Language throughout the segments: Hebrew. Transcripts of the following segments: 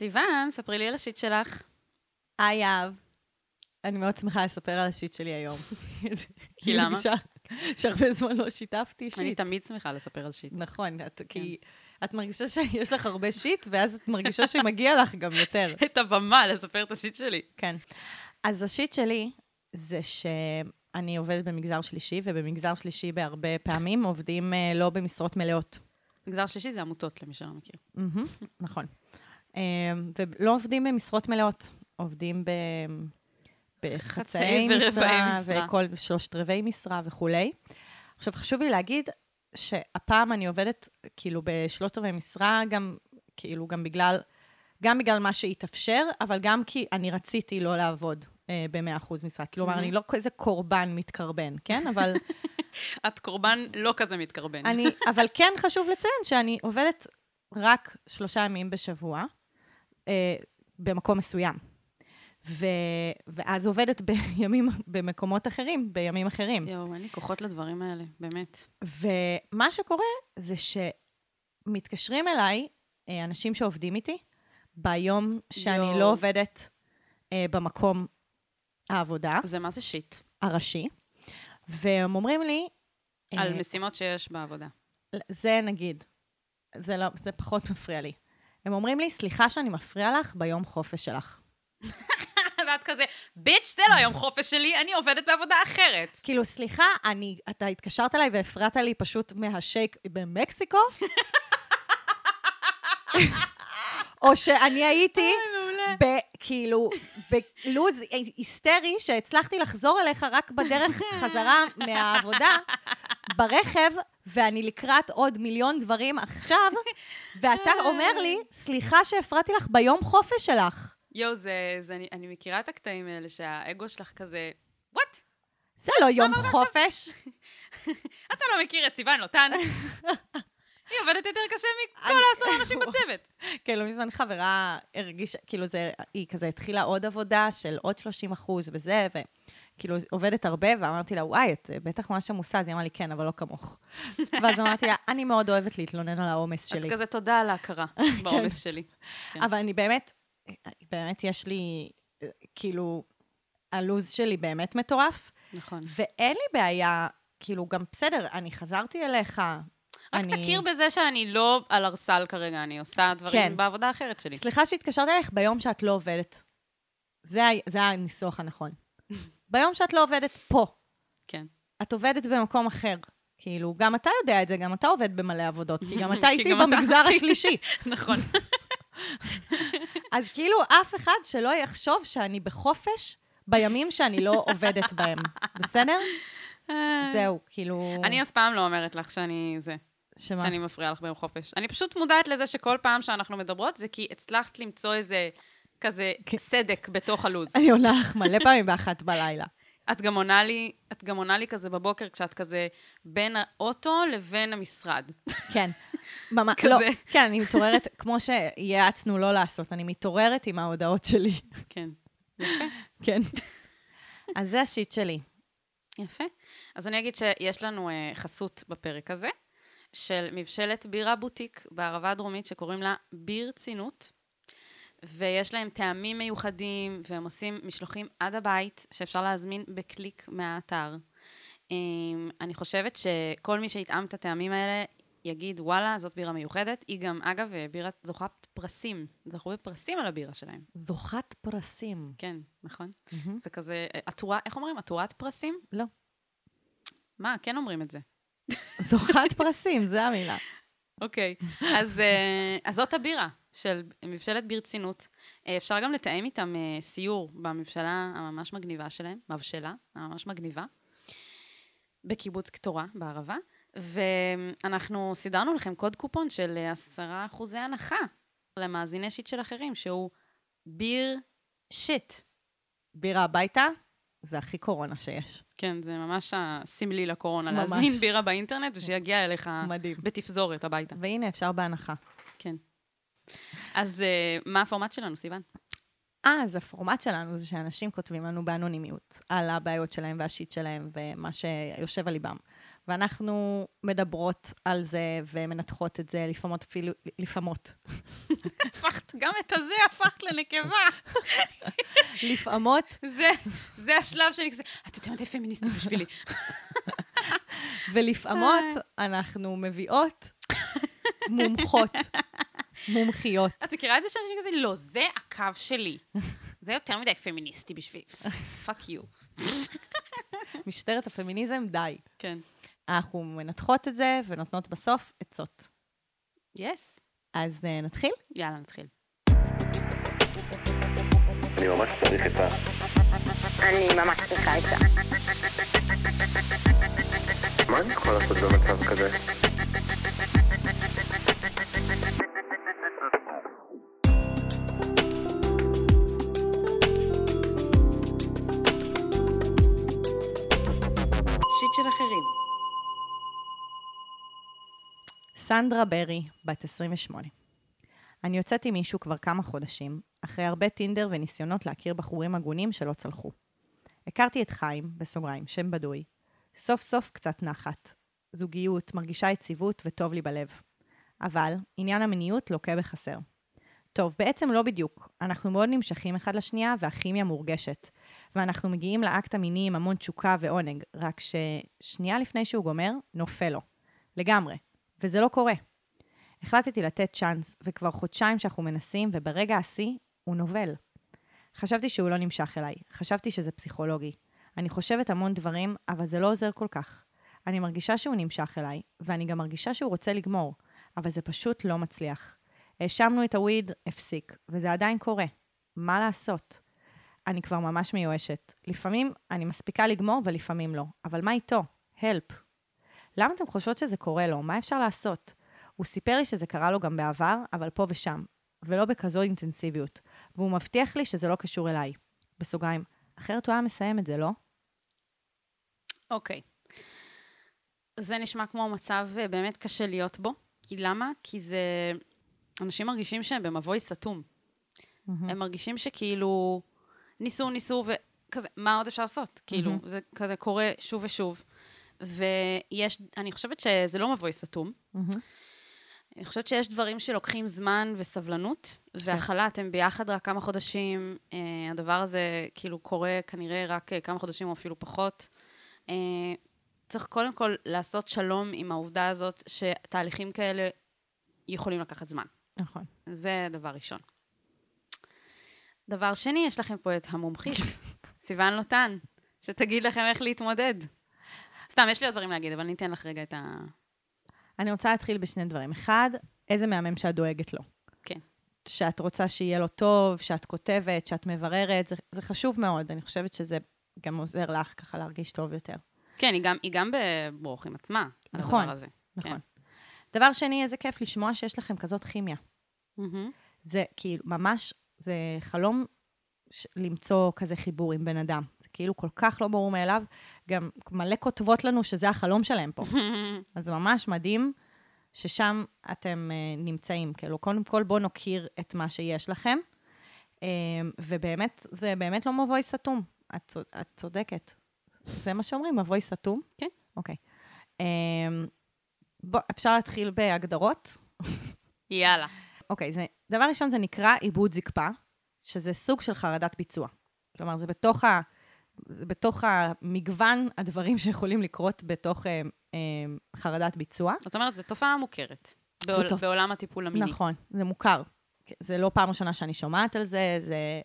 סיוון, ספרי לי על השיט שלך. היי, אהב. אני מאוד שמחה לספר על השיט שלי היום. כי למה? שהרבה זמן לא שיתפתי אני שיט. תמיד שמחה לספר על שיט. נכון, את- כי את מרגישה שיש לך הרבה שיט, ואז את מרגישה שמגיע לך גם יותר. את הבמה לספר את השיט שלי. כן. אז השיט שלי זה שאני עובדת במגזר שלישי, ובמגזר שלישי בהרבה פעמים עובדים אה, לא במשרות מלאות. מגזר שלישי זה עמותות, למי שלא מכיר. נכון. אה, ולא עובדים במשרות מלאות, עובדים ב... בחצאי משרה, משרה. וכל שלושת רבעי משרה וכולי. עכשיו, חשוב לי להגיד שהפעם אני עובדת כאילו בשלושת רבעי משרה, גם כאילו גם בגלל, גם בגלל מה שהתאפשר, אבל גם כי אני רציתי לא לעבוד אה, ב-100% משרה. כלומר, אני לא כזה קורבן מתקרבן, כן? אבל... את קורבן לא כזה מתקרבן. אני, אבל כן חשוב לציין שאני עובדת רק שלושה ימים בשבוע, אה, במקום מסוים. ו, ואז עובדת בימים, במקומות אחרים, בימים אחרים. יואו, אין לי כוחות לדברים האלה, באמת. ומה שקורה זה שמתקשרים אליי אה, אנשים שעובדים איתי ביום שאני יואו. לא עובדת אה, במקום העבודה זה מה זה שיט? הראשי, והם אומרים לי... על אה, משימות שיש בעבודה. זה נגיד, זה, לא, זה פחות מפריע לי. הם אומרים לי, סליחה שאני מפריע לך ביום חופש שלך. ואת כזה, ביץ', זה לא היום חופש שלי, אני עובדת בעבודה אחרת. כאילו, סליחה, אני, אתה התקשרת אליי והפרעת לי פשוט מהשייק במקסיקו? או שאני הייתי. ב, כאילו, בלוז היסטרי, שהצלחתי לחזור אליך רק בדרך חזרה מהעבודה, ברכב, ואני לקראת עוד מיליון דברים עכשיו, ואתה אומר לי, סליחה שהפרעתי לך ביום חופש שלך. יואו, זה, זה, אני, אני מכירה את הקטעים האלה שהאגו שלך כזה, וואט? זה לא יום חופש. אתה לא מכיר את סיוון לוטן? היא עובדת יותר קשה מכל העשרה אנשים בצוות. כן, לא מזמן חברה הרגישה, כאילו זה, היא כזה התחילה עוד עבודה של עוד 30 אחוז וזה, וכאילו עובדת הרבה, ואמרתי לה, וואי, את אה, בטח ממש עמוסה, אז היא אמרה לי, כן, אבל לא כמוך. ואז אמרתי לה, אני מאוד אוהבת להתלונן על העומס שלי. את כזה תודה על ההכרה בעומס שלי. כן. אבל אני באמת, באמת יש לי, אה, כאילו, הלו"ז שלי באמת מטורף, נכון. ואין לי בעיה, כאילו, גם בסדר, אני חזרתי אליך. רק אני... תכיר בזה שאני לא על ארסל כרגע, אני עושה דברים כן. בעבודה האחרת שלי. סליחה שהתקשרתי אליך ביום שאת לא עובדת. זה, זה הניסוח הנכון. ביום שאת לא עובדת פה, כן. את עובדת במקום אחר. כאילו, גם אתה יודע את זה, גם אתה עובד במלא עבודות, כי גם אתה איתי במגזר השלישי. נכון. אז כאילו, אף אחד שלא יחשוב שאני בחופש בימים שאני לא עובדת בהם, בסדר? זהו, כאילו... אני אף פעם לא אומרת לך שאני זה, שמה? שאני מפריעה לך ביום חופש. אני פשוט מודעת לזה שכל פעם שאנחנו מדברות, זה כי הצלחת למצוא איזה כזה כן. סדק בתוך הלו"ז. אני עונה לך מלא פעמים באחת בלילה. את גם עונה לי, את גם עונה לי כזה בבוקר, כשאת כזה בין האוטו לבין המשרד. כן. ממש. לא, כן, אני מתעוררת, כמו שיעצנו לא לעשות, אני מתעוררת עם ההודעות שלי. כן. יפה. כן. אז זה השיט שלי. יפה. אז אני אגיד שיש לנו uh, חסות בפרק הזה, של מבשלת בירה בוטיק בערבה הדרומית, שקוראים לה ביר צינות, ויש להם טעמים מיוחדים, והם עושים משלוחים עד הבית, שאפשר להזמין בקליק מהאתר. Um, אני חושבת שכל מי שיטעם את הטעמים האלה, יגיד, וואלה, זאת בירה מיוחדת. היא גם, אגב, בירה זוכת פרסים. זכו בפרסים על הבירה שלהם. זוכת פרסים. כן, נכון? זה כזה, אה, עטורה, איך אומרים? עטורת פרסים? לא. מה, כן אומרים את זה. זוכת פרסים, זה המילה. אוקיי. אז, אה, אז זאת הבירה של מבשלת ברצינות. אה, אפשר גם לתאם איתם אה, סיור במבשלה הממש מגניבה שלהם, מבשלה הממש מגניבה, בקיבוץ קטורה בערבה, ואנחנו סידרנו לכם קוד קופון של אה, עשרה אחוזי הנחה למאזיני שיט של אחרים, שהוא ביר שיט. בירה הביתה, זה הכי קורונה שיש. כן, זה ממש הסמלי לקורונה, ממש. להזמין בירה באינטרנט ושיגיע אליך מדהים. בתפזורת הביתה. והנה, אפשר בהנחה. כן. אז אה, מה הפורמט שלנו, סיוון? אה, אז הפורמט שלנו זה שאנשים כותבים לנו באנונימיות על הבעיות שלהם והשיט שלהם ומה שיושב על ליבם. ואנחנו מדברות על זה ומנתחות את זה, לפעמות אפילו, לפעמות. הפכת, גם את הזה הפכת לנקבה. לפעמות, זה, זה השלב שאני כזה, את יודעת מתי פמיניסטית בשבילי. ולפעמות אנחנו מביאות מומחות, מומחיות. את מכירה את זה שאנשים כזה, לא, זה הקו שלי. זה יותר מדי פמיניסטי בשבילי. fuck you. משטרת הפמיניזם, די. כן. אנחנו מנתחות את זה ונותנות בסוף עצות. יס. אז uh, נתחיל? יאללה, נתחיל. אני ממש צריך את ה... אני ממש צריכה את זה. מה אני יכול לעשות במצב כזה? סנדרה ברי, בת 28. אני יוצאת עם מישהו כבר כמה חודשים, אחרי הרבה טינדר וניסיונות להכיר בחורים הגונים שלא צלחו. הכרתי את חיים, בסוגריים, שם בדוי. סוף סוף קצת נחת. זוגיות, מרגישה יציבות וטוב לי בלב. אבל עניין המיניות לוקה בחסר. טוב, בעצם לא בדיוק. אנחנו מאוד נמשכים אחד לשנייה והכימיה מורגשת. ואנחנו מגיעים לאקט המיני עם המון תשוקה ועונג, רק ששנייה לפני שהוא גומר, נופל לו. לגמרי. וזה לא קורה. החלטתי לתת צ'אנס, וכבר חודשיים שאנחנו מנסים, וברגע השיא, הוא נובל. חשבתי שהוא לא נמשך אליי, חשבתי שזה פסיכולוגי. אני חושבת המון דברים, אבל זה לא עוזר כל כך. אני מרגישה שהוא נמשך אליי, ואני גם מרגישה שהוא רוצה לגמור, אבל זה פשוט לא מצליח. האשמנו את הוויד, הפסיק, וזה עדיין קורה. מה לעשות? אני כבר ממש מיואשת. לפעמים אני מספיקה לגמור ולפעמים לא, אבל מה איתו? הלפ. למה אתם חושבות שזה קורה לו? מה אפשר לעשות? הוא סיפר לי שזה קרה לו גם בעבר, אבל פה ושם, ולא בכזו אינטנסיביות, והוא מבטיח לי שזה לא קשור אליי. בסוגריים, אחרת הוא היה מסיים את זה, לא? אוקיי. זה נשמע כמו מצב אה, באמת קשה להיות בו. כי למה? כי זה... אנשים מרגישים שהם במבוי סתום. הם מרגישים שכאילו ניסו, ניסו, וכזה, מה עוד אפשר לעשות? כאילו, זה כזה קורה שוב ושוב. ויש, אני חושבת שזה לא מבוי סתום. אני חושבת שיש דברים שלוקחים זמן וסבלנות, והכלה, אתם ביחד רק כמה חודשים, אה, הדבר הזה כאילו קורה כנראה רק אה, כמה חודשים או אפילו פחות. אה, צריך קודם כל לעשות שלום עם העובדה הזאת שתהליכים כאלה יכולים לקחת זמן. נכון. זה דבר ראשון. דבר שני, יש לכם פה את המומחית, סיוון לוטן, שתגיד לכם איך להתמודד. סתם, יש לי עוד דברים להגיד, אבל אני אתן לך רגע את ה... אני רוצה להתחיל בשני דברים. אחד, איזה מהמם שאת דואגת לו. כן. שאת רוצה שיהיה לו טוב, שאת כותבת, שאת מבררת, זה, זה חשוב מאוד. אני חושבת שזה גם עוזר לך ככה להרגיש טוב יותר. כן, היא גם, היא גם בברוך עם עצמה, על נכון, הדבר הזה. נכון. כן. דבר שני, איזה כיף לשמוע שיש לכם כזאת כימיה. מהמם. זה כאילו, ממש, זה חלום ש- למצוא כזה חיבור עם בן אדם. זה כאילו כל כך לא ברור מאליו. גם מלא כותבות לנו שזה החלום שלהם פה. אז זה ממש מדהים ששם אתם uh, נמצאים. כאילו, קודם כל בואו נוקיר את מה שיש לכם. Um, ובאמת, זה באמת לא מבוי סתום. את, את צודקת. זה מה שאומרים, מבוי סתום? כן. אוקיי. Um, בוא, אפשר להתחיל בהגדרות? יאללה. אוקיי, זה, דבר ראשון, זה נקרא עיבוד זקפה, שזה סוג של חרדת ביצוע. כלומר, זה בתוך, ה, זה בתוך המגוון הדברים שיכולים לקרות בתוך אה, אה, חרדת ביצוע. זאת אומרת, זו תופעה מוכרת. בעול, תופ- בעולם הטיפול המיני. נכון, זה מוכר. זה לא פעם ראשונה שאני שומעת על זה, זה,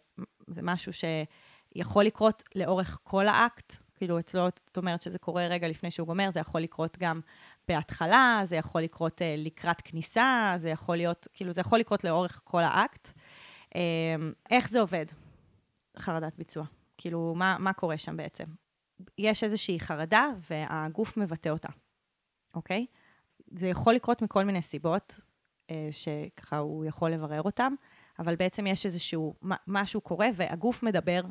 זה משהו שיכול לקרות לאורך כל האקט. כאילו, אצלו, את אומרת שזה קורה רגע לפני שהוא גומר, זה יכול לקרות גם בהתחלה, זה יכול לקרות אה, לקראת כניסה, זה יכול להיות, כאילו, זה יכול לקרות לאורך כל האקט. אה, איך זה עובד, חרדת ביצוע? כאילו, מה, מה קורה שם בעצם? יש איזושהי חרדה והגוף מבטא אותה, אוקיי? זה יכול לקרות מכל מיני סיבות, אה, שככה הוא יכול לברר אותם, אבל בעצם יש איזשהו, מה- משהו קורה והגוף מדבר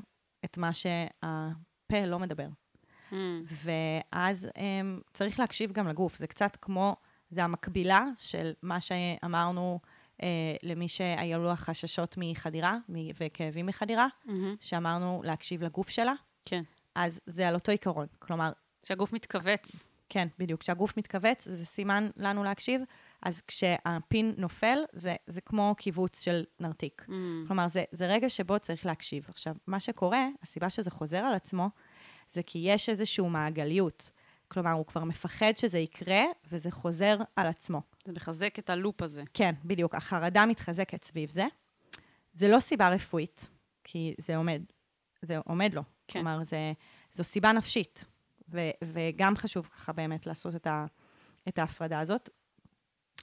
את מה שהפה לא מדבר. Mm, ואז um, צריך להקשיב גם לגוף. זה קצת כמו, זה המקבילה של מה שאמרנו למי שהיו לו החששות מחדירה מ- וכאבים מחדירה, מהמם. שאמרנו להקשיב לגוף שלה, כן. אז זה על אותו עיקרון. כלומר, שהגוף מתכווץ. כן, בדיוק. כשהגוף מתכווץ, זה סימן לנו להקשיב, אז כשהפין נופל, זה, זה כמו קיבוץ של נרתיק. Mm. כלומר, זה, זה רגע שבו צריך להקשיב. עכשיו, מה שקורה, הסיבה שזה חוזר על עצמו, זה כי יש איזושהי מעגליות. כלומר, הוא כבר מפחד שזה יקרה, וזה חוזר על עצמו. זה מחזק את הלופ הזה. כן, בדיוק. החרדה מתחזקת סביב זה. זה לא סיבה רפואית, כי זה עומד, זה עומד לו. כן. כלומר, זה, זו סיבה נפשית. ו, וגם חשוב ככה באמת לעשות את, ה, את ההפרדה הזאת.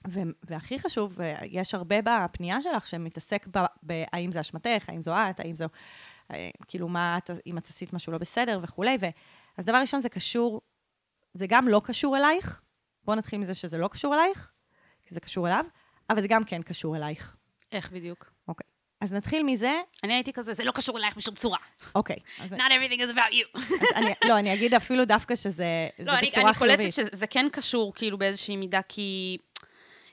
ו, והכי חשוב, ויש הרבה בפנייה שלך שמתעסק בהאם זה אשמתך, האם זו את, האם זו, אה, כאילו, מה את, אם את עשית משהו לא בסדר וכולי. ו, אז דבר ראשון, זה קשור, זה גם לא קשור אלייך. בואו נתחיל מזה שזה לא קשור אלייך, כי זה קשור אליו, אבל זה גם כן קשור אלייך. איך בדיוק? אוקיי. אז נתחיל מזה, אני הייתי כזה, זה לא קשור אלייך בשום צורה. אוקיי. אז, Not everything is about you. אני, לא, אני אגיד אפילו דווקא שזה זה לא, אני, בצורה אני קולטת חיובית. שזה כן קשור כאילו באיזושהי מידה, כי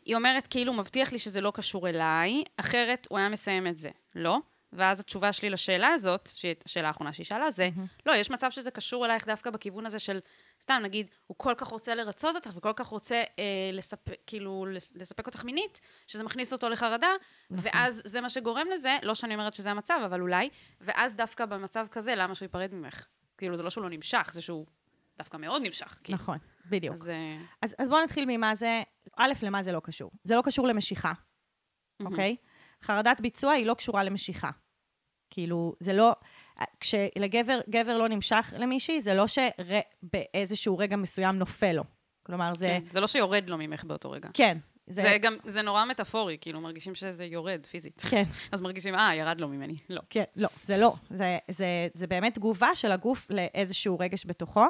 היא אומרת כאילו, מבטיח לי שזה לא קשור אליי, אחרת הוא היה מסיים את זה. לא? ואז התשובה שלי לשאלה הזאת, שהיא השאלה האחרונה שהיא שאלה, זה, לא, יש מצב שזה קשור אלייך דווקא בכיוון הזה של, סתם, נגיד, הוא כל כך רוצה לרצות אותך וכל כך רוצה אה, לספק, כאילו, לס- לספק אותך מינית, שזה מכניס אותו לחרדה, ואז זה מה שגורם לזה, לא שאני אומרת שזה המצב, אבל אולי, ואז דווקא במצב כזה, למה שהוא ייפרד ממך? כאילו, זה לא שהוא לא נמשך, זה שהוא דווקא מאוד נמשך. כאילו. נכון, בדיוק. אז... אה, אז, אז בואו נתחיל ממה זה, א', למה זה לא קשור. זה לא קשור למשיכה, אוקיי? חרדת ביצוע היא לא קשורה למשיכה. כאילו, זה לא... כשלגבר גבר לא נמשך למישהי, זה לא שבאיזשהו רגע מסוים נופל לו. כלומר, זה... כן, זה לא שיורד לו ממך באותו רגע. כן. זה, זה גם, זה נורא מטאפורי, כאילו, מרגישים שזה יורד פיזית. כן. אז מרגישים, אה, ירד לו ממני. לא. כן, לא, זה לא. זה, זה, זה באמת תגובה של הגוף לאיזשהו רגש בתוכו.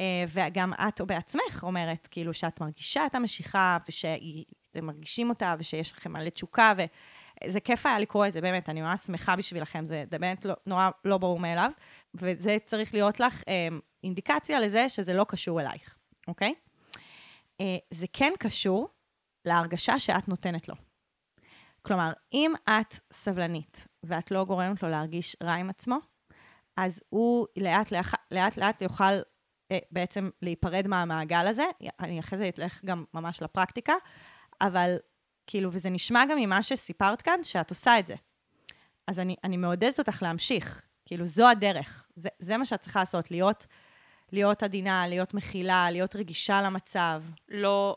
אה, וגם את או בעצמך אומרת, כאילו, שאת מרגישה את המשיכה, ושאתם מרגישים אותה, ושיש לכם מלא תשוקה, וזה כיף היה לקרוא את זה, באמת, אני ממש שמחה בשבילכם, זה באמת לא, נורא לא ברור מאליו, וזה צריך להיות לך אה, אינדיקציה לזה שזה לא קשור אלייך, אוקיי? אה, זה כן קשור להרגשה שאת נותנת לו. כלומר, אם את סבלנית ואת לא גורמת לו להרגיש רע עם עצמו, אז הוא לאט לאט, לאט, לאט יוכל אה, בעצם להיפרד מהמעגל הזה. אני אחרי זה אלך גם ממש לפרקטיקה, אבל כאילו, וזה נשמע גם ממה שסיפרת כאן, שאת עושה את זה. אז אני, אני מעודדת אותך להמשיך. כאילו, זו הדרך. זה, זה מה שאת צריכה לעשות, להיות, להיות עדינה, להיות מכילה, להיות רגישה למצב. לא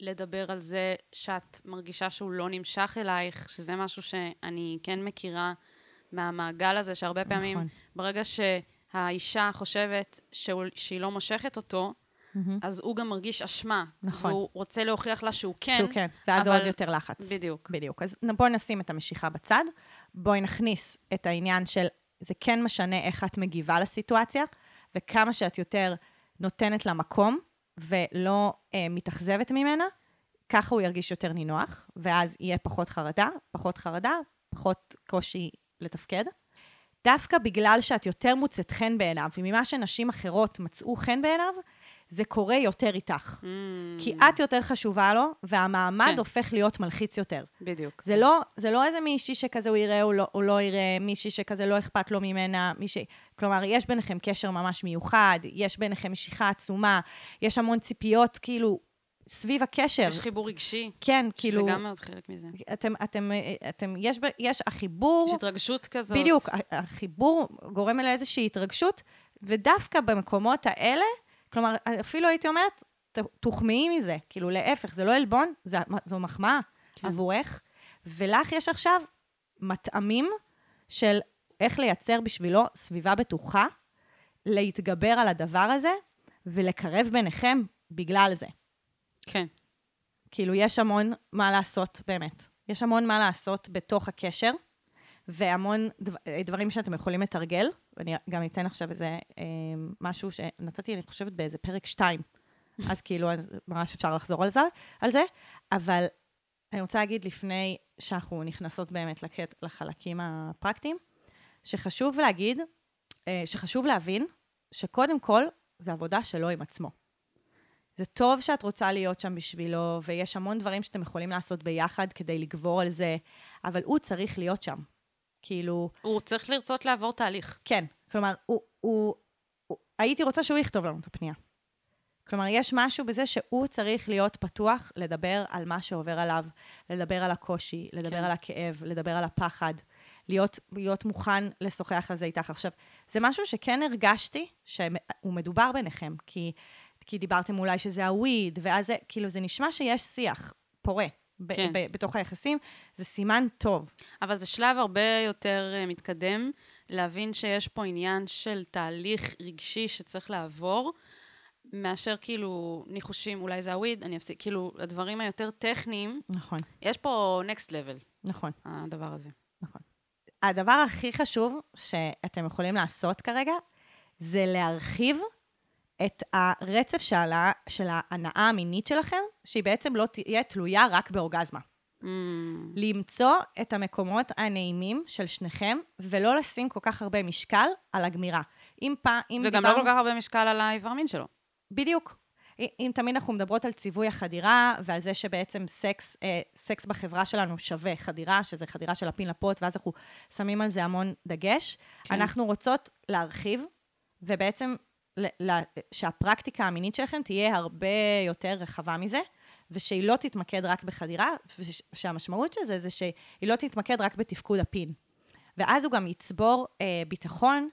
לדבר על זה שאת מרגישה שהוא לא נמשך אלייך, שזה משהו שאני כן מכירה מהמעגל הזה, שהרבה פעמים, נכון. ברגע שהאישה חושבת שהוא, שהיא לא מושכת אותו, אז הוא גם מרגיש אשמה. נכון. והוא רוצה להוכיח לה שהוא כן. שהוא כן, ואז אבל- עוד יותר לחץ. בדיוק. בדיוק. אז בואי נשים את המשיכה בצד, בואי נכניס את העניין של זה כן משנה איך את מגיבה לסיטואציה, וכמה שאת יותר נותנת לה מקום ולא אה, מתאכזבת ממנה, ככה הוא ירגיש יותר נינוח, ואז יהיה פחות חרדה, פחות חרדה, פחות קושי לתפקד. דווקא בגלל שאת יותר מוצאת חן בעיניו, וממה שנשים אחרות מצאו חן בעיניו, זה קורה יותר איתך. Mm, כי את יותר חשובה לו, והמעמד כן. הופך להיות מלחיץ יותר. בדיוק. זה לא, זה לא איזה מישהי שכזה הוא יראה או לא, או לא יראה, מישהי שכזה לא אכפת לו ממנה, מישהי... כלומר, יש ביניכם קשר ממש מיוחד, יש ביניכם משיכה עצומה, יש המון ציפיות, כאילו, סביב הקשר. יש חיבור רגשי, כן, שזה כאילו... גם מאוד חלק מזה. אתם, אתם, אתם, יש, יש החיבור... יש התרגשות כזאת. בדיוק, החיבור גורם לאיזושהי התרגשות, ודווקא במקומות האלה, כלומר, אפילו הייתי אומרת, תוחמאי מזה, כאילו להפך, זה לא עלבון, זה- זו מחמאה כן. עבורך, ולך יש עכשיו מטעמים של איך לייצר בשבילו סביבה בטוחה, להתגבר על הדבר הזה ולקרב ביניכם בגלל זה. כן. כאילו, יש המון מה לעשות, באמת. יש המון מה לעשות בתוך הקשר, והמון דו, דברים שאתם יכולים לתרגל. ואני גם אתן עכשיו איזה אה, משהו שנתתי, אני חושבת, באיזה פרק 2. אז כאילו, אז ממש אפשר לחזור על זה, על זה. אבל אני רוצה להגיד, לפני שאנחנו נכנסות באמת לקט, לחלקים הפרקטיים, שחשוב להגיד, אה, שחשוב להבין, שקודם כל, זה עבודה שלו עם עצמו. זה טוב שאת רוצה להיות שם בשבילו, ויש המון דברים שאתם יכולים לעשות ביחד כדי לגבור על זה, אבל הוא צריך להיות שם. כאילו, הוא צריך לרצות לעבור תהליך. כן, כלומר, הוא, הוא, הייתי רוצה שהוא יכתוב לנו את הפנייה. כלומר, יש משהו בזה שהוא צריך להיות פתוח לדבר על מה שעובר עליו, לדבר על הקושי, לדבר כן. על הכאב, לדבר על הפחד, להיות, להיות מוכן לשוחח על זה איתך. עכשיו, זה משהו שכן הרגשתי שהוא מדובר ביניכם, כי, כי דיברתם אולי שזה הוויד, ואז זה, כאילו, זה נשמע שיש שיח פורה. ב- כן. ב- בתוך היחסים, זה סימן טוב. אבל זה שלב הרבה יותר אה, מתקדם, להבין שיש פה עניין של תהליך רגשי שצריך לעבור, מאשר כאילו ניחושים, אולי זה הוויד, אני אפסיק, כאילו, הדברים היותר טכניים, נכון, יש פה next level, נכון. הדבר הזה. הדבר הכי חשוב שאתם יכולים לעשות כרגע, זה להרחיב את הרצף של, ה- של ההנאה המינית שלכם, שהיא בעצם לא תהיה תלויה רק באורגזמה. Mm, למצוא את המקומות הנעימים של שניכם, ולא לשים כל כך הרבה משקל על הגמירה. אם פעם, אם וגם לא כל כך הרבה משקל על האיבר מין שלו. בדיוק. אם תמיד אנחנו מדברות על ציווי החדירה, ועל זה שבעצם סקס, אה, סקס בחברה שלנו שווה חדירה, שזה חדירה של הפין לפוט, ואז אנחנו שמים על זה המון דגש. כן. אנחנו רוצות להרחיב, ובעצם ל- ל- שהפרקטיקה המינית שלכם תהיה הרבה יותר רחבה מזה, ושהיא לא תתמקד רק בחדירה, ושהמשמעות של זה זה שהיא לא תתמקד רק בתפקוד הפין. ואז הוא גם יצבור אה, ביטחון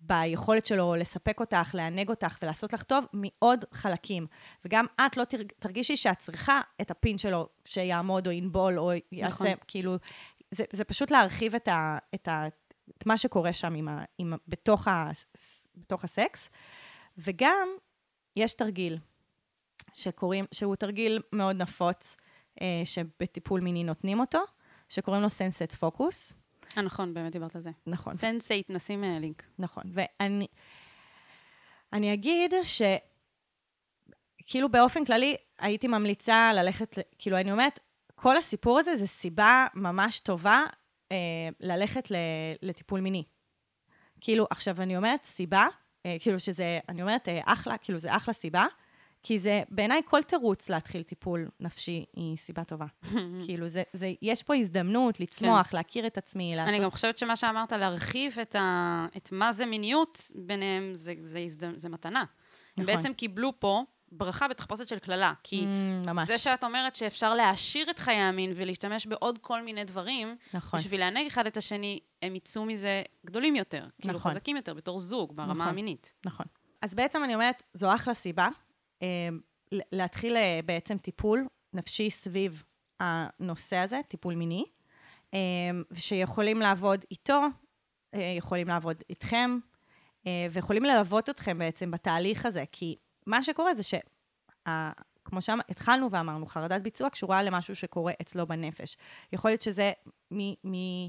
ביכולת שלו לספק אותך, לענג אותך ולעשות לך טוב מעוד חלקים. וגם את לא תרג, תרגישי שאת צריכה את הפין שלו שיעמוד או ינבול או יעשה, נכון. כאילו, זה, זה פשוט להרחיב את, ה, את, ה, את מה שקורה שם עם ה, עם, בתוך, ה, בתוך הסקס. וגם יש תרגיל שקוראים, שהוא תרגיל מאוד נפוץ, אה, שבטיפול מיני נותנים אותו, שקוראים לו sensate focus. אה, נכון, באמת דיברת על זה. נכון. sensate, נשים אה, לינק. נכון. ואני אני אגיד ש... כאילו באופן כללי, הייתי ממליצה ללכת, כאילו, אני אומרת, כל הסיפור הזה זה סיבה ממש טובה אה, ללכת ל, לטיפול מיני. כאילו, עכשיו, אני אומרת סיבה, אה, כאילו שזה, אני אומרת, אה, אחלה, כאילו, זה אחלה סיבה, כי זה, בעיניי, כל תירוץ להתחיל טיפול נפשי היא סיבה טובה. כאילו, זה, זה, יש פה הזדמנות לצמוח, כן. להכיר את עצמי, לעשות... אני גם חושבת שמה שאמרת, להרחיב את, ה... את מה זה מיניות ביניהם, זה, זה, הזד... זה מתנה. הם נכון. בעצם קיבלו פה ברכה בתחפושת של קללה. כי Mm, ממש. זה שאת אומרת שאפשר להעשיר את חיי המין ולהשתמש בעוד כל מיני דברים, נכון. בשביל לענג אחד את השני, הם יצאו מזה גדולים יותר. כאילו נכון. חזקים יותר בתור זוג, ברמה נכון. המינית. נכון. אז בעצם אני אומרת, זו אחלה סיבה להתחיל אה, בעצם טיפול נפשי סביב הנושא הזה, טיפול מיני, אה, שיכולים לעבוד איתו, אה, יכולים לעבוד איתכם, אה, ויכולים ללוות אתכם בעצם בתהליך הזה, כי מה שקורה זה ש... ה- כמו שהתחלנו ואמרנו, חרדת ביצוע קשורה למשהו שקורה אצלו בנפש. יכול להיות שזה מ- מ-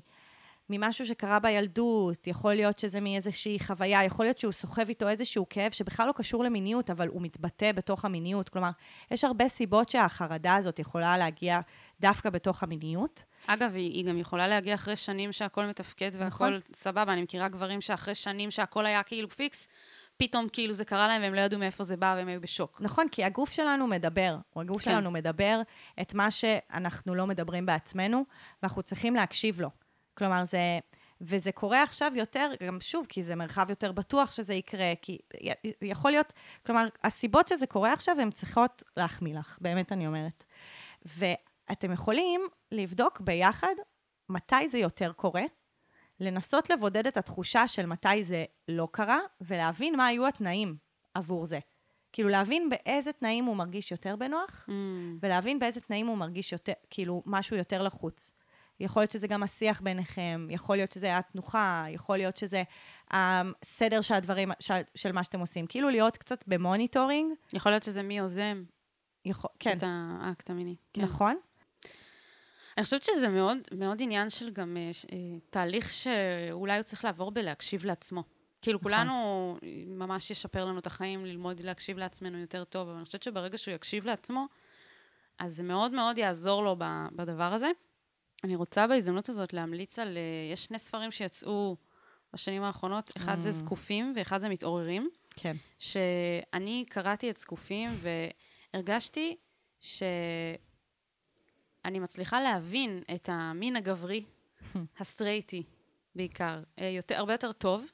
ממשהו שקרה בילדות, יכול להיות שזה מאיזושהי חוויה, יכול להיות שהוא סוחב איתו איזשהו כאב שבכלל לא קשור למיניות, אבל הוא מתבטא בתוך המיניות. כלומר, יש הרבה סיבות שהחרדה הזאת יכולה להגיע דווקא בתוך המיניות. אגב, היא, היא גם יכולה להגיע אחרי שנים שהכל מתפקד והכל נכון. סבבה. אני מכירה גברים שאחרי שנים שהכל היה כאילו פיקס, פתאום כאילו זה קרה להם והם לא ידעו מאיפה זה בא והם היו בשוק. נכון, כי הגוף שלנו מדבר, הגוף כן. שלנו מדבר את מה שאנחנו לא מדברים בעצמנו, ואנחנו צריכים להקשיב לו. כלומר, זה... וזה קורה עכשיו יותר, גם שוב, כי זה מרחב יותר בטוח שזה יקרה, כי יכול להיות, כלומר, הסיבות שזה קורה עכשיו, הן צריכות להחמיא לך, באמת אני אומרת. ואתם יכולים לבדוק ביחד מתי זה יותר קורה, לנסות לבודד את התחושה של מתי זה לא קרה, ולהבין מה היו התנאים עבור זה. כאילו, להבין באיזה תנאים הוא מרגיש יותר בנוח, אממ, ולהבין באיזה תנאים הוא מרגיש יותר, כאילו, משהו יותר לחוץ. יכול להיות שזה גם השיח ביניכם, יכול להיות שזה התנוחה, יכול להיות שזה הסדר של הדברים, של, של מה שאתם עושים. כאילו להיות קצת ב monitoring, יכול להיות שזה מי יוזם יכול, כן, את האקט המיני. כן. נכון? אני חושבת שזה מאוד, מאוד עניין של גם אה, ש- אה, תהליך שאולי הוא צריך לעבור בלהקשיב לעצמו. כאילו, נכון. כולנו ממש ישפר לנו את החיים, ללמוד להקשיב לעצמנו יותר טוב, אבל אני חושבת שברגע שהוא יקשיב לעצמו, אז זה מאוד מאוד יעזור לו בדבר הזה. אני רוצה בהזדמנות הזאת להמליץ על... אה, יש שני ספרים שיצאו בשנים האחרונות, אחד זה Mm. זקופים ואחד זה מתעוררים. כן. שאני קראתי את זקופים והרגשתי שאני מצליחה להבין את המין הגברי, הסטרייטי בעיקר, אה, יותר, הרבה יותר טוב,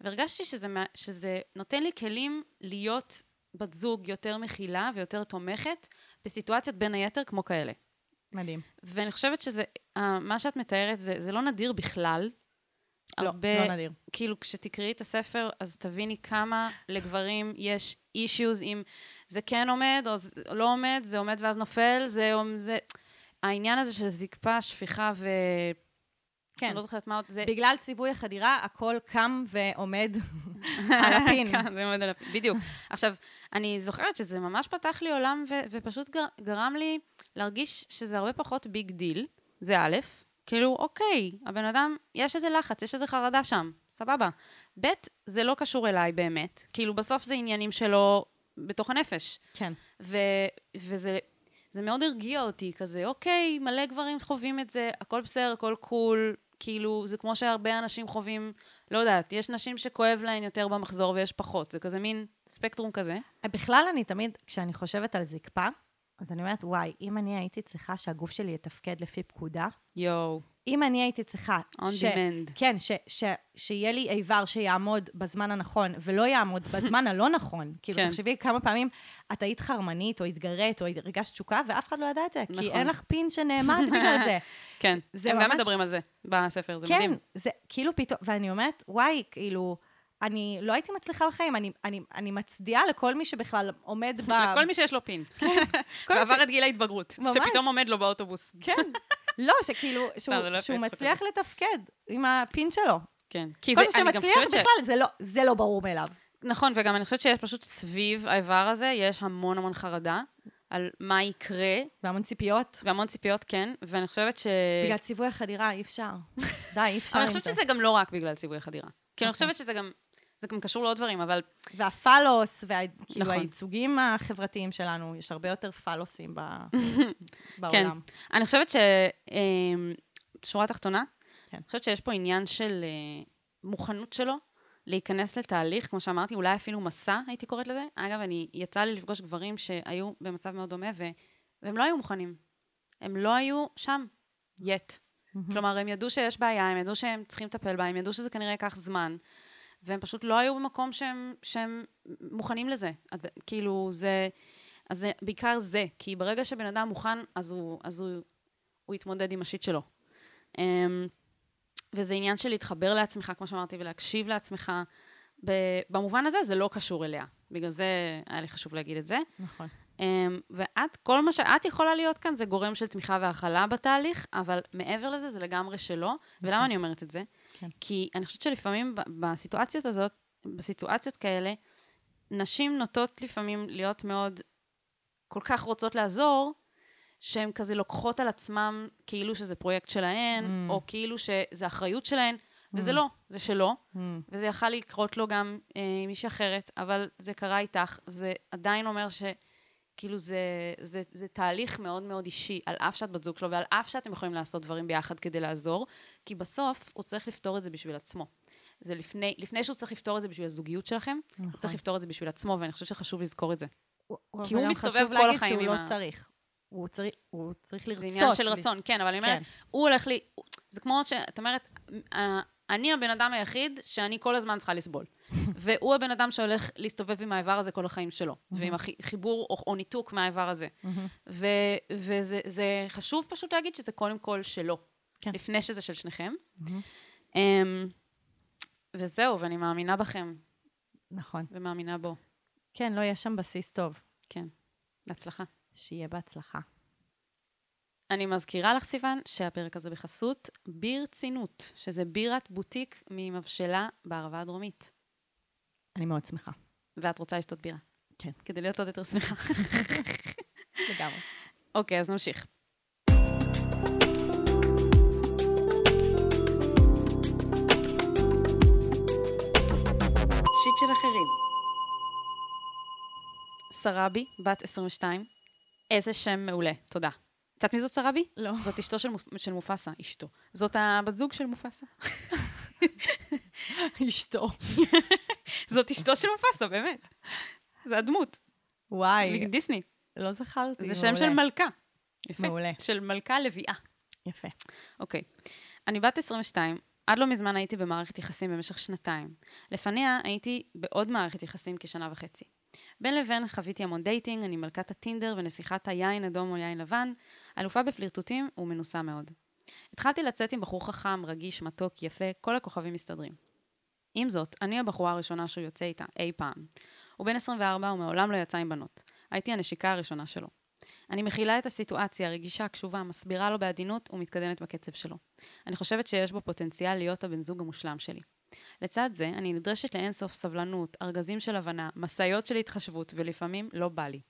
והרגשתי שזה, שזה נותן לי כלים להיות בת זוג יותר מכילה ויותר תומכת בסיטואציות בין היתר כמו כאלה. מדהים. ואני חושבת שזה, אה, מה שאת מתארת זה, זה לא נדיר בכלל. לא, הרבה, לא נדיר. כאילו, כשתקראי את הספר, אז תביני כמה לגברים יש אישיוז עם זה כן עומד או זה לא עומד, זה עומד ואז נופל, זה... זה... העניין הזה של זקפה, שפיכה ו... כן. אני לא זוכרת מה עוד, זה... בגלל ציווי החדירה, הכל קם ועומד על הפין. כן, זה עומד על הפין, בדיוק. עכשיו, אני זוכרת שזה ממש פתח לי עולם ו- ופשוט גר- גרם לי להרגיש שזה הרבה פחות big deal, זה א', כאילו, אוקיי, הבן אדם, יש איזה לחץ, יש איזה חרדה שם, סבבה. ב', זה לא קשור אליי באמת, כאילו, בסוף זה עניינים שלו בתוך הנפש. כן. ו- וזה זה מאוד הרגיע אותי, כזה, אוקיי, מלא גברים חווים את זה, הכל בסדר, הכל קול, כאילו, זה כמו שהרבה אנשים חווים, לא יודעת, יש נשים שכואב להן יותר במחזור ויש פחות, זה כזה מין ספקטרום כזה. בכלל, אני תמיד, כשאני חושבת על זקפה, אז אני אומרת, וואי, אם אני הייתי צריכה שהגוף שלי יתפקד לפי פקודה, יואו, אם אני הייתי צריכה... On demand. כן, ש, ש, שיהיה לי איבר שיעמוד בזמן הנכון ולא יעמוד בזמן הלא נכון. כאילו, כן. תחשבי כמה פעמים את היית חרמנית, או התגרית, או הרגשת תשוקה, ואף אחד לא ידע את זה, נכון. כי אין לך פין שנעמד בגלל זה. כן, זה הם גם ממש- מדברים על זה בספר, זה כן, מדהים. זה כאילו פתאום, ואני אומרת, וואי, כאילו, אני לא הייתי מצליחה בחיים, אני, אני, אני מצדיעה לכל מי שבכלל עומד ב... לכל מי שיש לו פין. מי ועבר את גיל ההתבגרות, ממש. שפתאום עומד לו באוטובוס. כן. לא, שכאילו, שהוא, לא, לא שהוא מצליח לתפקד עם הפין שלו. כן. כל זה, מי שמצליח ש... בכלל, זה לא, זה לא ברור מאליו. נכון, וגם אני חושבת שיש פשוט סביב האיבר הזה, יש המון המון חרדה על מה יקרה, והמון ציפיות. והמון ציפיות, כן, ואני חושבת ש... בגלל ציווי החדירה, אי אפשר. די, אי אפשר אבל אני חושבת זה. שזה גם לא רק בגלל ציווי החדירה. כי אני. חושבת שזה גם... זה גם קשור לעוד דברים, אבל והפלוס, וכאילו נכון. הייצוגים החברתיים שלנו, יש הרבה יותר פלוסים ב... כן. בעולם. אני חושבת ש... אמ, שורה תחתונה, כן. אני חושבת שיש פה עניין של אה, מוכנות שלו להיכנס לתהליך, כמו שאמרתי, אולי אפילו מסע, הייתי קוראת לזה. אגב, אני, יצא לי לפגוש גברים שהיו במצב מאוד דומה, ו, והם לא היו מוכנים. הם לא היו שם, yet. כלומר, הם ידעו שיש בעיה, הם ידעו שהם צריכים לטפל בה, הם ידעו שזה כנראה ייקח זמן, והם פשוט לא היו במקום שהם, שהם מוכנים לזה. כאילו, זה... אז זה בעיקר זה, כי ברגע שבן אדם מוכן, אז הוא, אז הוא, הוא יתמודד עם השיט שלו. Um, וזה עניין של להתחבר לעצמך, כמו שאמרתי, ולהקשיב לעצמך. במובן הזה, זה לא קשור אליה. בגלל זה היה לי חשוב להגיד את זה. נכון. Um, ואת, כל מה שאת יכולה להיות כאן זה גורם של תמיכה והכלה בתהליך, אבל מעבר לזה זה לגמרי שלא. ולמה אני אומרת את זה? כן. כי אני חושבת שלפעמים בסיטואציות הזאת, בסיטואציות כאלה, נשים נוטות לפעמים להיות מאוד, כל כך רוצות לעזור, שהן כזה לוקחות על עצמם כאילו שזה פרויקט שלהן, Mm. או כאילו שזה אחריות שלהן, וזה לא, זה שלו. Mm. וזה יכל לקרות לו גם אה, עם מישהי אחרת, אבל זה קרה איתך, זה עדיין אומר ש... כאילו זה, זה, זה תהליך מאוד מאוד אישי, על אף שאת בת זוג שלו ועל אף שאתם יכולים לעשות דברים ביחד כדי לעזור, כי בסוף הוא צריך לפתור את זה בשביל עצמו. זה לפני, לפני שהוא צריך לפתור את זה בשביל הזוגיות שלכם, הוא צריך לפתור את זה בשביל עצמו, ואני חושבת שחשוב לזכור את זה. הוא- כי הוא מסתובב חשוב כל להגיד החיים שהוא עם לא ה- צריך. הוא צריך, הוא צריך לרצות. זה עניין של רצון, כן, אבל אני אומרת, כן. הוא הולך לי, זה כמו שאת אומרת, אני הבן אדם היחיד שאני כל הזמן צריכה לסבול. והוא הבן אדם שהולך להסתובב עם האיבר הזה כל החיים שלו, ועם החיבור או, או ניתוק מהאיבר הזה. ו, וזה זה חשוב פשוט להגיד שזה קודם כל שלו, כן. לפני שזה של שניכם. אמ, וזהו, ואני מאמינה בכם, נכון. ומאמינה בו. כן, לא, יש שם בסיס טוב. כן, בהצלחה. שיהיה בהצלחה. אני מזכירה לך, סיוון, שהפרק הזה בחסות ברצינות, שזה בירת בוטיק ממבשלה בערבה הדרומית. אני מאוד שמחה. ואת רוצה לשתות בירה. כן. כדי להיות עוד יותר שמחה. לגמרי. אוקיי, אז נמשיך. שיט של אחרים. סראבי, בת 22. איזה שם מעולה, תודה. את יודעת מי זאת סראבי? לא. זאת אשתו של, מוס- של מופסה, אשתו. זאת הבת זוג של מופסה. אשתו. זאת אשתו של מופאסה, באמת. זה הדמות, וואי, מדיסני. לא זכרתי. זה שם של מעולה. מלכה. יפה. מעולה. של מלכה לביאה. יפה. אוקיי. אני בת 22, עד לא מזמן הייתי במערכת יחסים במשך שנתיים. לפניה הייתי בעוד מערכת יחסים כשנה וחצי. בין לבין חוויתי המון dating, אני מלכת הטינדר ונסיכת היין אדום או יין לבן, אלופה בפלירטוטים ומנוסה מאוד. התחלתי לצאת עם בחור חכם, רגיש, מתוק, יפה, כל הכוכבים מסתדרים. עם זאת, אני הבחורה הראשונה שהוא יוצא איתה, אי פעם. הוא בן 24 ומעולם לא יצא עם בנות. הייתי הנשיקה הראשונה שלו. אני מכילה את הסיטואציה, רגישה, קשובה, מסבירה לו בעדינות ומתקדמת בקצב שלו. אני חושבת שיש בו פוטנציאל להיות הבן זוג המושלם שלי. לצד זה, אני נדרשת לאינסוף סבלנות, ארגזים של הבנה, משאיות של התחשבות, ולפעמים לא בא לי.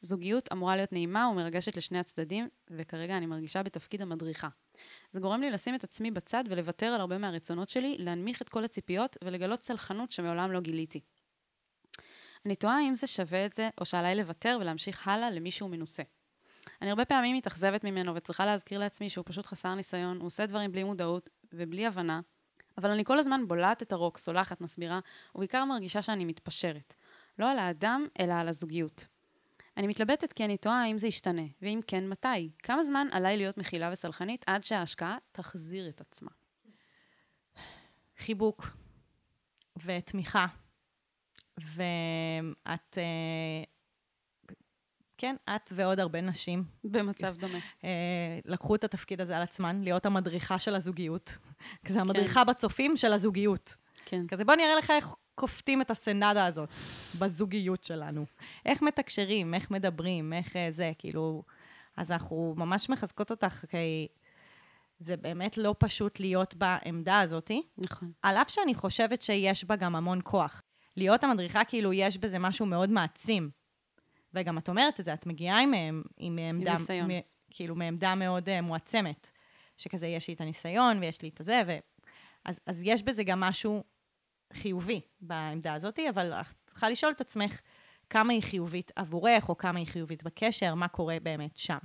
זוגיות אמורה להיות נעימה ומרגשת לשני הצדדים, וכרגע אני מרגישה בתפקיד המדריכה. זה גורם לי לשים את עצמי בצד ולוותר על הרבה מהרצונות שלי, להנמיך את כל הציפיות ולגלות סלחנות שמעולם לא גיליתי. אני תוהה אם זה שווה את זה, או שעליי לוותר ולהמשיך הלאה למישהו מנוסה. אני הרבה פעמים מתאכזבת ממנו וצריכה להזכיר לעצמי שהוא פשוט חסר ניסיון, הוא עושה דברים בלי מודעות ובלי הבנה, אבל אני כל הזמן בולעת את הרוק, סולחת, מסבירה, ובעיקר מרגישה שאני מתפשרת. לא על האדם, אלא על הזוגיות. אני מתלבטת כי אני תוהה האם זה ישתנה, ואם כן, מתי? כמה זמן עליי להיות מכילה וסלחנית עד שההשקעה תחזיר את עצמה? חיבוק ותמיכה, ואת, אה, כן, את ועוד הרבה נשים במצב דומה. אה, לקחו את התפקיד הזה על עצמן, להיות המדריכה של הזוגיות. כן. זה המדריכה בצופים של הזוגיות. כן. כזה בוא נראה לך איך כופתים את הסנדה הזאת בזוגיות שלנו. איך מתקשרים, איך מדברים, איך אה, זה, כאילו... אז אנחנו ממש מחזקות אותך, כי זה באמת לא פשוט להיות בעמדה הזאתי. נכון. על אף שאני חושבת שיש בה גם המון כוח. להיות המדריכה, כאילו, יש בזה משהו מאוד מעצים. וגם את אומרת את זה, את מגיעה עם, עם, עם עמדה, ניסיון. מ, כאילו, מעמדה מאוד uh, מועצמת. שכזה, יש לי את הניסיון ויש לי את הזה, ו... אז, אז יש בזה גם משהו חיובי בעמדה הזאת, אבל את צריכה לשאול את עצמך כמה היא חיובית עבורך, או כמה היא חיובית בקשר, מה קורה באמת שם.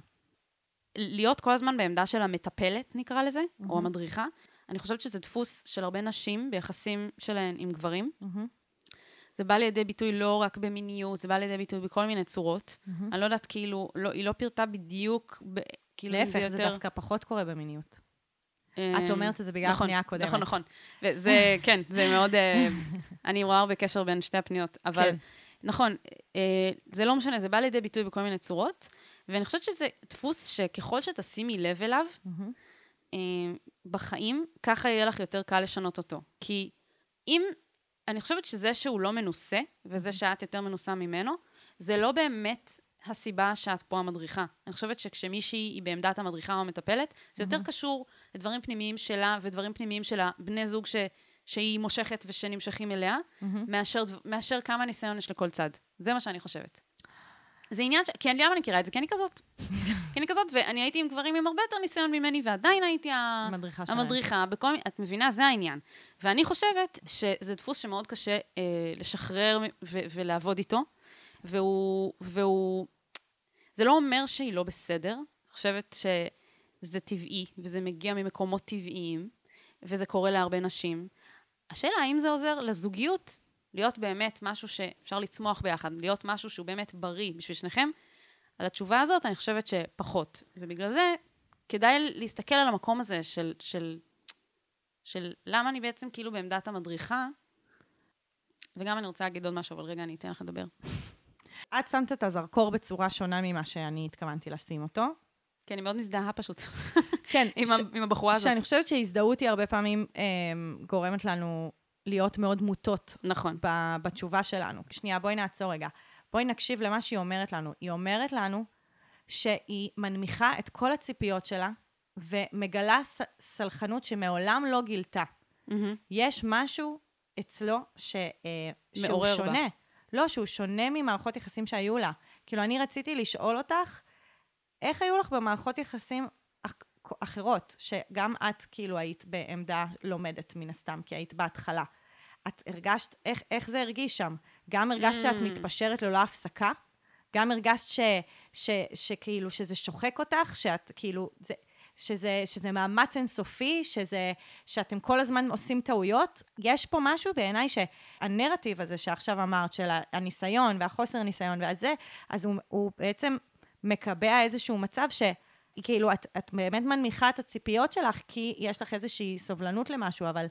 להיות כל הזמן בעמדה של המטפלת, נקרא לזה, mm-hmm. או המדריכה, אני חושבת שזה דפוס של הרבה נשים ביחסים שלהן עם גברים. Mm-hmm. זה בא לידי ביטוי לא רק במיניות, זה בא לידי ביטוי בכל מיני צורות. Mm-hmm. אני לא יודעת, כאילו, לא, היא לא פירטה בדיוק, ב, כאילו, להפך, זה זה, יותר... דווקא פחות קורה במיניות. את אומרת את זה בגלל נכון, הפנייה הקודמת. נכון, נכון. וזה, כן, זה מאוד... אה, אני רואה הרבה קשר בין שתי הפניות, אבל כן. נכון, אה, זה לא משנה, זה בא לידי ביטוי בכל מיני צורות, ואני חושבת שזה דפוס שככל שתשימי לב אליו. אה, בחיים, ככה יהיה לך יותר קל לשנות אותו. כי אם, אני חושבת שזה שהוא לא מנוסה, וזה שאת יותר מנוסה ממנו, זה לא באמת הסיבה שאת פה המדריכה. אני חושבת שכשמישהי היא בעמדת המדריכה או המטפלת, זה יותר קשור לדברים פנימיים שלה ודברים פנימיים של הבני זוג ש, שהיא מושכת ושנמשכים אליה, מאשר, דב- מאשר כמה ניסיון יש לכל צד. זה מה שאני חושבת. זה עניין ש... כי אני למה אני מכירה את זה? כי אני כזאת. כי אני כזאת, ואני הייתי עם גברים עם הרבה יותר ניסיון ממני, ועדיין הייתי ה... המדריכה שלהם. המדריכה, בכל. את מבינה? זה העניין. ואני חושבת שזה דפוס שמאוד קשה אה, לשחרר ו- ולעבוד איתו, והוא, והוא... זה לא אומר שהיא לא בסדר, אני חושבת שזה טבעי, וזה מגיע ממקומות טבעיים, וזה קורה להרבה נשים. השאלה, האם זה עוזר לזוגיות להיות באמת משהו שאפשר לצמוח ביחד, להיות משהו שהוא באמת בריא בשביל שניכם? על התשובה הזאת אני חושבת שפחות. ובגלל זה כדאי להסתכל על המקום הזה של, של, של למה אני בעצם כאילו בעמדת המדריכה, וגם אני רוצה להגיד עוד משהו, אבל רגע, אני אתן לך לדבר. את שמת את הזרקור בצורה שונה ממה שאני התכוונתי לשים אותו. כי אני מאוד מזדהה פשוט כן, עם, ש- עם הבחורה הזאת. שאני חושבת שהזדהות היא הרבה פעמים אה, גורמת לנו להיות מאוד מוטות נכון. ב- בתשובה שלנו. שנייה, בואי נעצור רגע. בואי נקשיב למה שהיא אומרת לנו. היא אומרת לנו שהיא מנמיכה את כל הציפיות שלה ומגלה ס- סלחנות שמעולם לא גילתה. מהמם. יש משהו אצלו ש, אה, שהוא מעורר בה. שונה. לא, שהוא שונה ממערכות יחסים שהיו לה. כאילו, אני רציתי לשאול אותך, איך היו לך במערכות יחסים אח- אחרות, שגם את כאילו היית בעמדה לומדת מן הסתם, כי היית בהתחלה. את הרגשת, איך, איך זה הרגיש שם? גם הרגשת שאת Mm. מתפשרת ללא הפסקה? גם הרגשת ש, ש, שכאילו שזה שוחק אותך, שאת כאילו, זה, שזה, שזה מאמץ אינסופי, שזה, שאתם כל הזמן עושים טעויות? יש פה משהו בעיניי שהנרטיב הזה שעכשיו אמרת, של הניסיון והחוסר ניסיון והזה, אז הוא, הוא בעצם מקבע איזשהו מצב ש... כאילו, את, את באמת מנמיכה את הציפיות שלך, כי יש לך איזושהי סובלנות למשהו, אבל...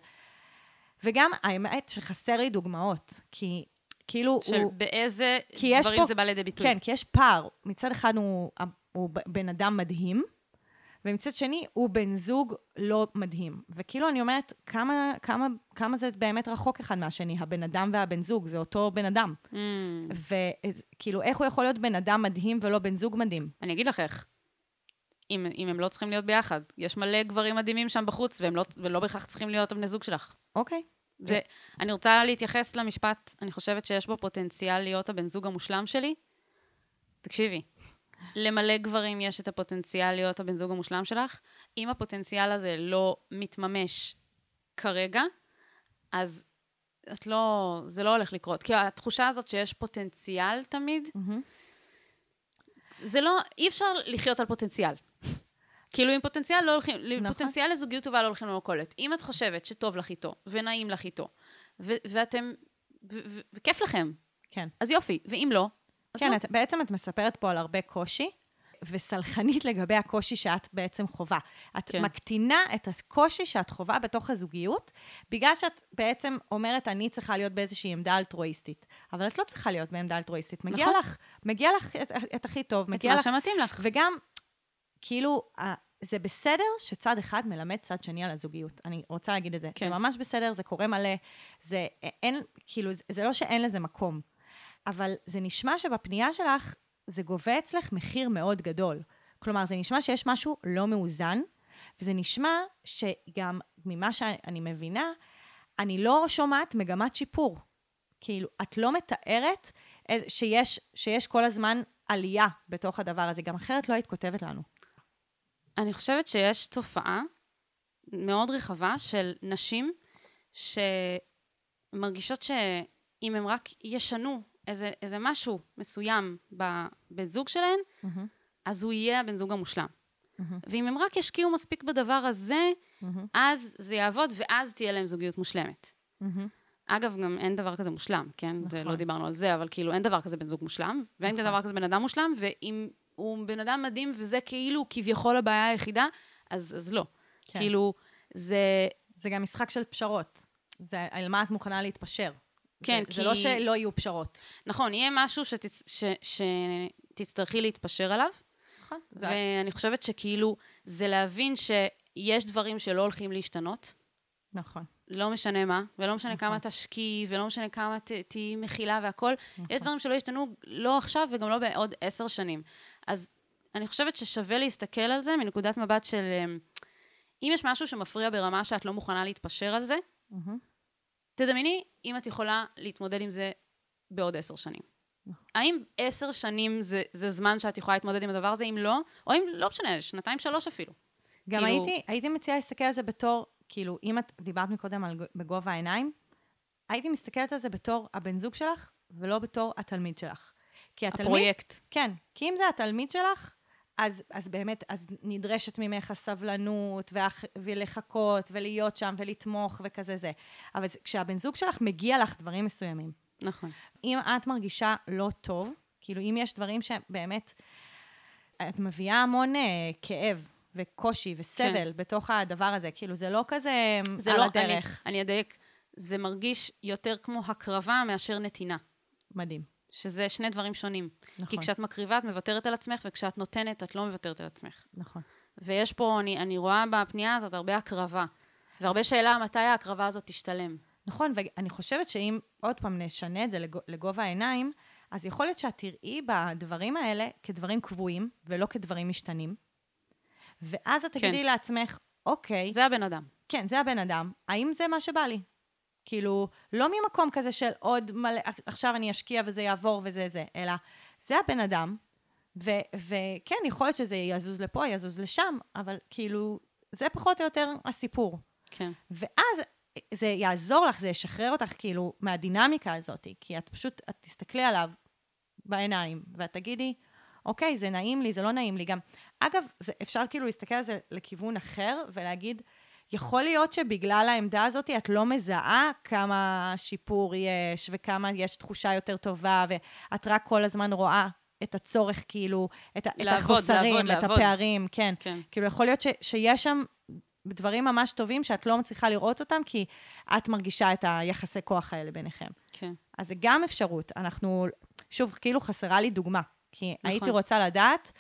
וגם, האמת שחסר לי דוגמאות, כי כאילו של הוא... באיזה דברים פה- זה בא לידי ביטוי. כן, כי יש פער. מצד אחד הוא, הוא בן אדם מדהים, ומצד שני הוא בן זוג לא מדהים. וכאילו אני אומרת, כמה, כמה, כמה זה באמת רחוק אחד מהשני, הבן אדם והבן זוג, זה אותו בן אדם. Mm, וכאילו, איך הוא יכול להיות בן אדם מדהים ולא בן זוג מדהים? אני אגיד לך איך. אם, אם הם לא צריכים להיות ביחד. יש מלא גברים מדהימים שם בחוץ, והם לא, ולא בהכרח צריכים להיות הבני זוג שלך. אוקיי. ואני רוצה להתייחס למשפט, אני חושבת שיש בו פוטנציאל להיות הבן זוג המושלם שלי. תקשיבי, למלא גברים יש את הפוטנציאל להיות הבן זוג המושלם שלך. אם הפוטנציאל הזה לא מתממש כרגע, אז את לא, זה לא הולך לקרות. כי התחושה הזאת שיש פוטנציאל תמיד. זה לא, אי אפשר לחיות על פוטנציאל. כאילו, עם פוטנציאל לא הולכים, נכון. פוטנציאל לזוגיות טובה לא הולכים למכולת. אם את חושבת שטוב לך איתו, ונעים לך איתו, ו- ואתם, ו- ו- וכיף לכם, כן. אז יופי. ואם לא, כן, לא. את, בעצם את מספרת פה על הרבה קושי, וסלחנית לגבי הקושי שאת בעצם חווה. את כן. מקטינה את הקושי שאת חווה בתוך הזוגיות, בגלל שאת בעצם אומרת, אני צריכה להיות באיזושהי עמדה אלטרואיסטית. אבל את לא צריכה להיות בעמדה אלטרואיסטית. מגיע נכון. לך, מגיע לך את, את הכי טוב, את מגיע מה לך... שמתאים לך. וגם, כאילו, זה בסדר שצד אחד מלמד צד שני על הזוגיות. אני רוצה להגיד את זה. כן. זה ממש בסדר, זה קורה מלא. זה אין, כאילו, זה לא שאין לזה מקום. אבל זה נשמע שבפנייה שלך, זה גובה אצלך מחיר מאוד גדול. כלומר, זה נשמע שיש משהו לא מאוזן, וזה נשמע שגם ממה שאני מבינה, אני לא שומעת מגמת שיפור. כאילו, את לא מתארת שיש, שיש כל הזמן עלייה בתוך הדבר הזה, גם אחרת לא היית כותבת לנו. אני חושבת שיש תופעה מאוד רחבה של נשים שמרגישות שאם הם רק ישנו איזה, איזה משהו מסוים בבן זוג שלהן, מהמם. אז הוא יהיה הבן זוג המושלם. מהמם. ואם הם רק ישקיעו מספיק בדבר הזה, מהמם. אז זה יעבוד, ואז תהיה להם זוגיות מושלמת. מהמם. אגב, גם אין דבר כזה מושלם, כן? נכון. זה נכון. לא דיברנו על זה, אבל כאילו אין דבר כזה בן זוג מושלם, ואין נכון. דבר כזה בן אדם מושלם, ואם הוא בן אדם מדהים וזה כאילו כביכול הבעיה היחידה, אז, אז לא. כן. כאילו, זה... זה גם משחק של פשרות. זה על מה את מוכנה להתפשר. כן, זה, זה כי- לא שלא יהיו פשרות. נכון, יהיה משהו שתצ... ש... שתצטרכי להתפשר עליו, נכון. זה- ואני חושבת שכאילו, זה להבין שיש דברים שלא הולכים להשתנות, נכון. לא משנה מה, ולא משנה נכון. כמה תשקיעי, ולא משנה כמה תהיי מכילה והכול. נכון. יש דברים שלא ישתנו לא עכשיו וגם לא בעוד עשר שנים. אז אני חושבת ששווה להסתכל על זה מנקודת מבט של... אמ, אם יש משהו שמפריע ברמה שאת לא מוכנה להתפשר על זה, מהמם. תדמייני אם את יכולה להתמודד עם זה בעוד עשר שנים. נכון. האם עשר שנים זה, זה זמן שאת יכולה להתמודד עם הדבר הזה? אם לא, או אם לא משנה, שנתיים, שלוש אפילו. גם כאילו- הייתי, הייתי מציעה להסתכל על זה בתור, כאילו, אם את דיברת מקודם על בגובה העיניים, הייתי מסתכלת על זה בתור הבן זוג שלך, ולא בתור התלמיד שלך. כי התלמיד... הפרויקט. כן, כי אם זה התלמיד שלך, אז, אז באמת, אז נדרשת ממך הסבלנות, והח, ולחכות, ולהיות שם, ולתמוך, וכזה זה. אבל כשהבן זוג שלך מגיע לך דברים מסוימים, נכון. אם את מרגישה לא טוב, כאילו אם יש דברים שבאמת, את מביאה המון אה, כאב וקושי וסבל כן. בתוך הדבר הזה, כאילו זה לא כזה זה על לא, הדרך. אני, אני אדייק, זה מרגיש יותר כמו הקרבה מאשר נתינה. מדהים. שזה שני דברים שונים. נכון. כי כשאת מקריבה, את מוותרת על עצמך, וכשאת נותנת, את לא מוותרת על עצמך. נכון. ויש פה, אני, אני רואה בפנייה הזאת הרבה הקרבה. והרבה שאלה מתי ההקרבה הזאת תשתלם. נכון, ואני חושבת שאם עוד פעם נשנה את זה לגו- לגובה העיניים, אז יכול להיות שאת תראי בדברים האלה כדברים קבועים, ולא כדברים משתנים. ואז את תגידי כן. לעצמך, אוקיי, זה הבן אדם. כן, זה הבן אדם, האם זה מה שבא לי? כאילו, לא ממקום כזה של עוד מלא, עכשיו אני אשקיע וזה יעבור וזה זה, אלא זה הבן אדם, ו- וכן, יכול להיות שזה יזוז לפה, יזוז לשם, אבל כאילו, זה פחות או יותר הסיפור. כן. ואז זה יעזור לך, זה ישחרר אותך כאילו מהדינמיקה הזאת, כי את פשוט, את תסתכלי עליו בעיניים, ואת תגידי, אוקיי, זה נעים לי, זה לא נעים לי. גם, אגב, זה, אפשר כאילו להסתכל על זה לכיוון אחר ולהגיד, יכול להיות שבגלל העמדה הזאת את לא מזהה כמה שיפור יש, וכמה יש תחושה יותר טובה, ואת רק כל הזמן רואה את הצורך, כאילו, את, ה- את לעבוד, החוסרים, לעבוד, את לעבוד. הפערים, כן. כן. כאילו, יכול להיות ש, שיש שם דברים ממש טובים שאת לא מצליחה לראות אותם, כי את מרגישה את היחסי כוח האלה ביניכם. כן. אז זה גם אפשרות. אנחנו, שוב, כאילו חסרה לי דוגמה. כי נכון. הייתי רוצה לדעת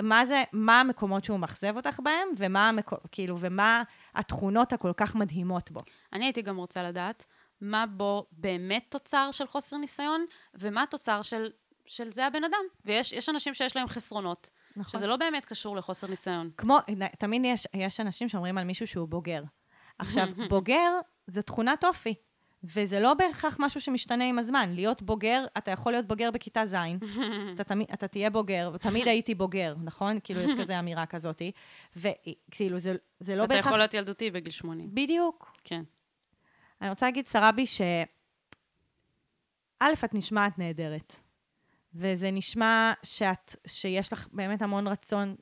מה זה, מה המקומות שהוא מאכזב אותך בהם, ומה, המקו, כאילו, ומה התכונות הכל כך מדהימות בו. אני הייתי גם רוצה לדעת מה בו באמת תוצר של חוסר ניסיון, ומה תוצר של, של זה הבן אדם. ויש יש אנשים שיש להם חסרונות, נכון. שזה לא באמת קשור לחוסר ניסיון. כמו, תמיד יש, יש אנשים שאומרים על מישהו שהוא בוגר. עכשיו, בוגר זה תכונת אופי, וזה לא בהכרח משהו שמשתנה עם הזמן. להיות בוגר, אתה יכול להיות בוגר בכיתה ז', אתה, תמיד, אתה תהיה בוגר, ותמיד הייתי בוגר, נכון? כאילו, יש כזה אמירה כזאתי. וכאילו, זה, זה לא אתה בהכרח... יכול להיות ילדותי בגיל 80. בדיוק. כן. אני רוצה להגיד, שרבי, ש... א', את נשמעת נהדרת, וזה נשמע שאת, שיש לך באמת המון רצון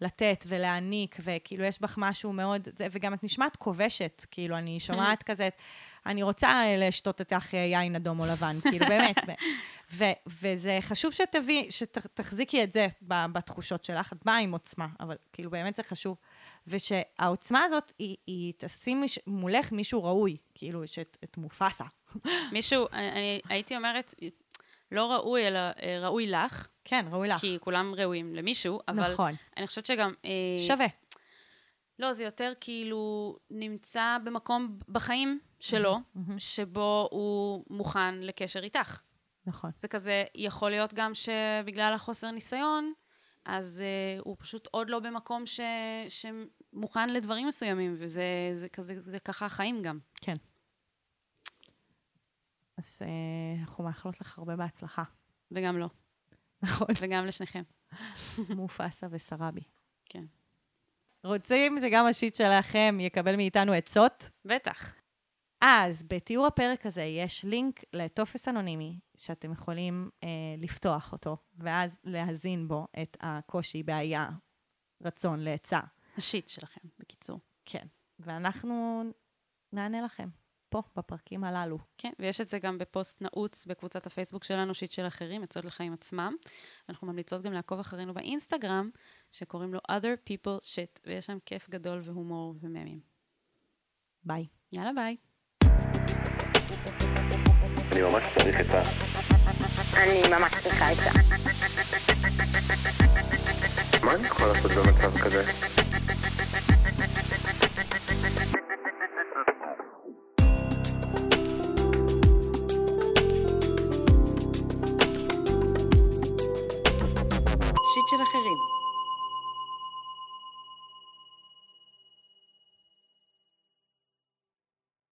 לתת ולהעניק, וכאילו יש בך משהו מאוד, וגם את נשמעת כובשת, כאילו, אני שומעת כזה, אני רוצה אה, לשתות איתך אה, יין אדום או לבן, כאילו, באמת. ו- וזה חשוב שתביא, שתחזיקי את זה ב- בתחושות שלך, את באה עם עוצמה, אבל כאילו, באמת זה חשוב. ושהעוצמה הזאת, היא, היא תשים מש, מולך מישהו ראוי, כאילו, יש את, מופסה. מישהו, אני, אני הייתי אומרת, לא ראוי, אלא אה, ראוי לך, כן, ראוי לך. כי כולם ראויים למישהו, אבל נכון. אני חושבת שגם... אה, שווה. לא, זה יותר כאילו נמצא במקום בחיים שלו, שבו הוא מוכן לקשר איתך. נכון. זה כזה, יכול להיות גם שבגלל החוסר ניסיון, אז uh, הוא פשוט עוד לא במקום ש, שמוכן לדברים מסוימים, וזה זה כזה, זה ככה החיים גם. כן. אז אה, אנחנו מאחלות לך הרבה בהצלחה. וגם לא, נכון. וגם לשניכם. מופסה וסרבי. כן. רוצים שגם השיט שלכם יקבל מאיתנו עצות? בטח. אז בתיאור הפרק הזה יש לינק לטופס אנונימי, שאתם יכולים אה, לפתוח אותו, ואז להזין בו את הקושי, בעיה, רצון לעצה. ה shit שלכם, בקיצור. כן. ואנחנו נענה לכם, פה, בפרקים הללו. כן, ויש את זה גם בפוסט נעוץ בקבוצת הפייסבוק שלנו, shit של אחרים, עצות לחיים עצמם. אנחנו ממליצות גם לעקוב אחרינו באינסטגרם, שקוראים לו other people shit, ויש שם כיף גדול והומור וממים. ביי. יאללה ביי. אני ממש צריך עצה. אני ממש צריכה עצה. מה אני יכול לעשות במצב כזה?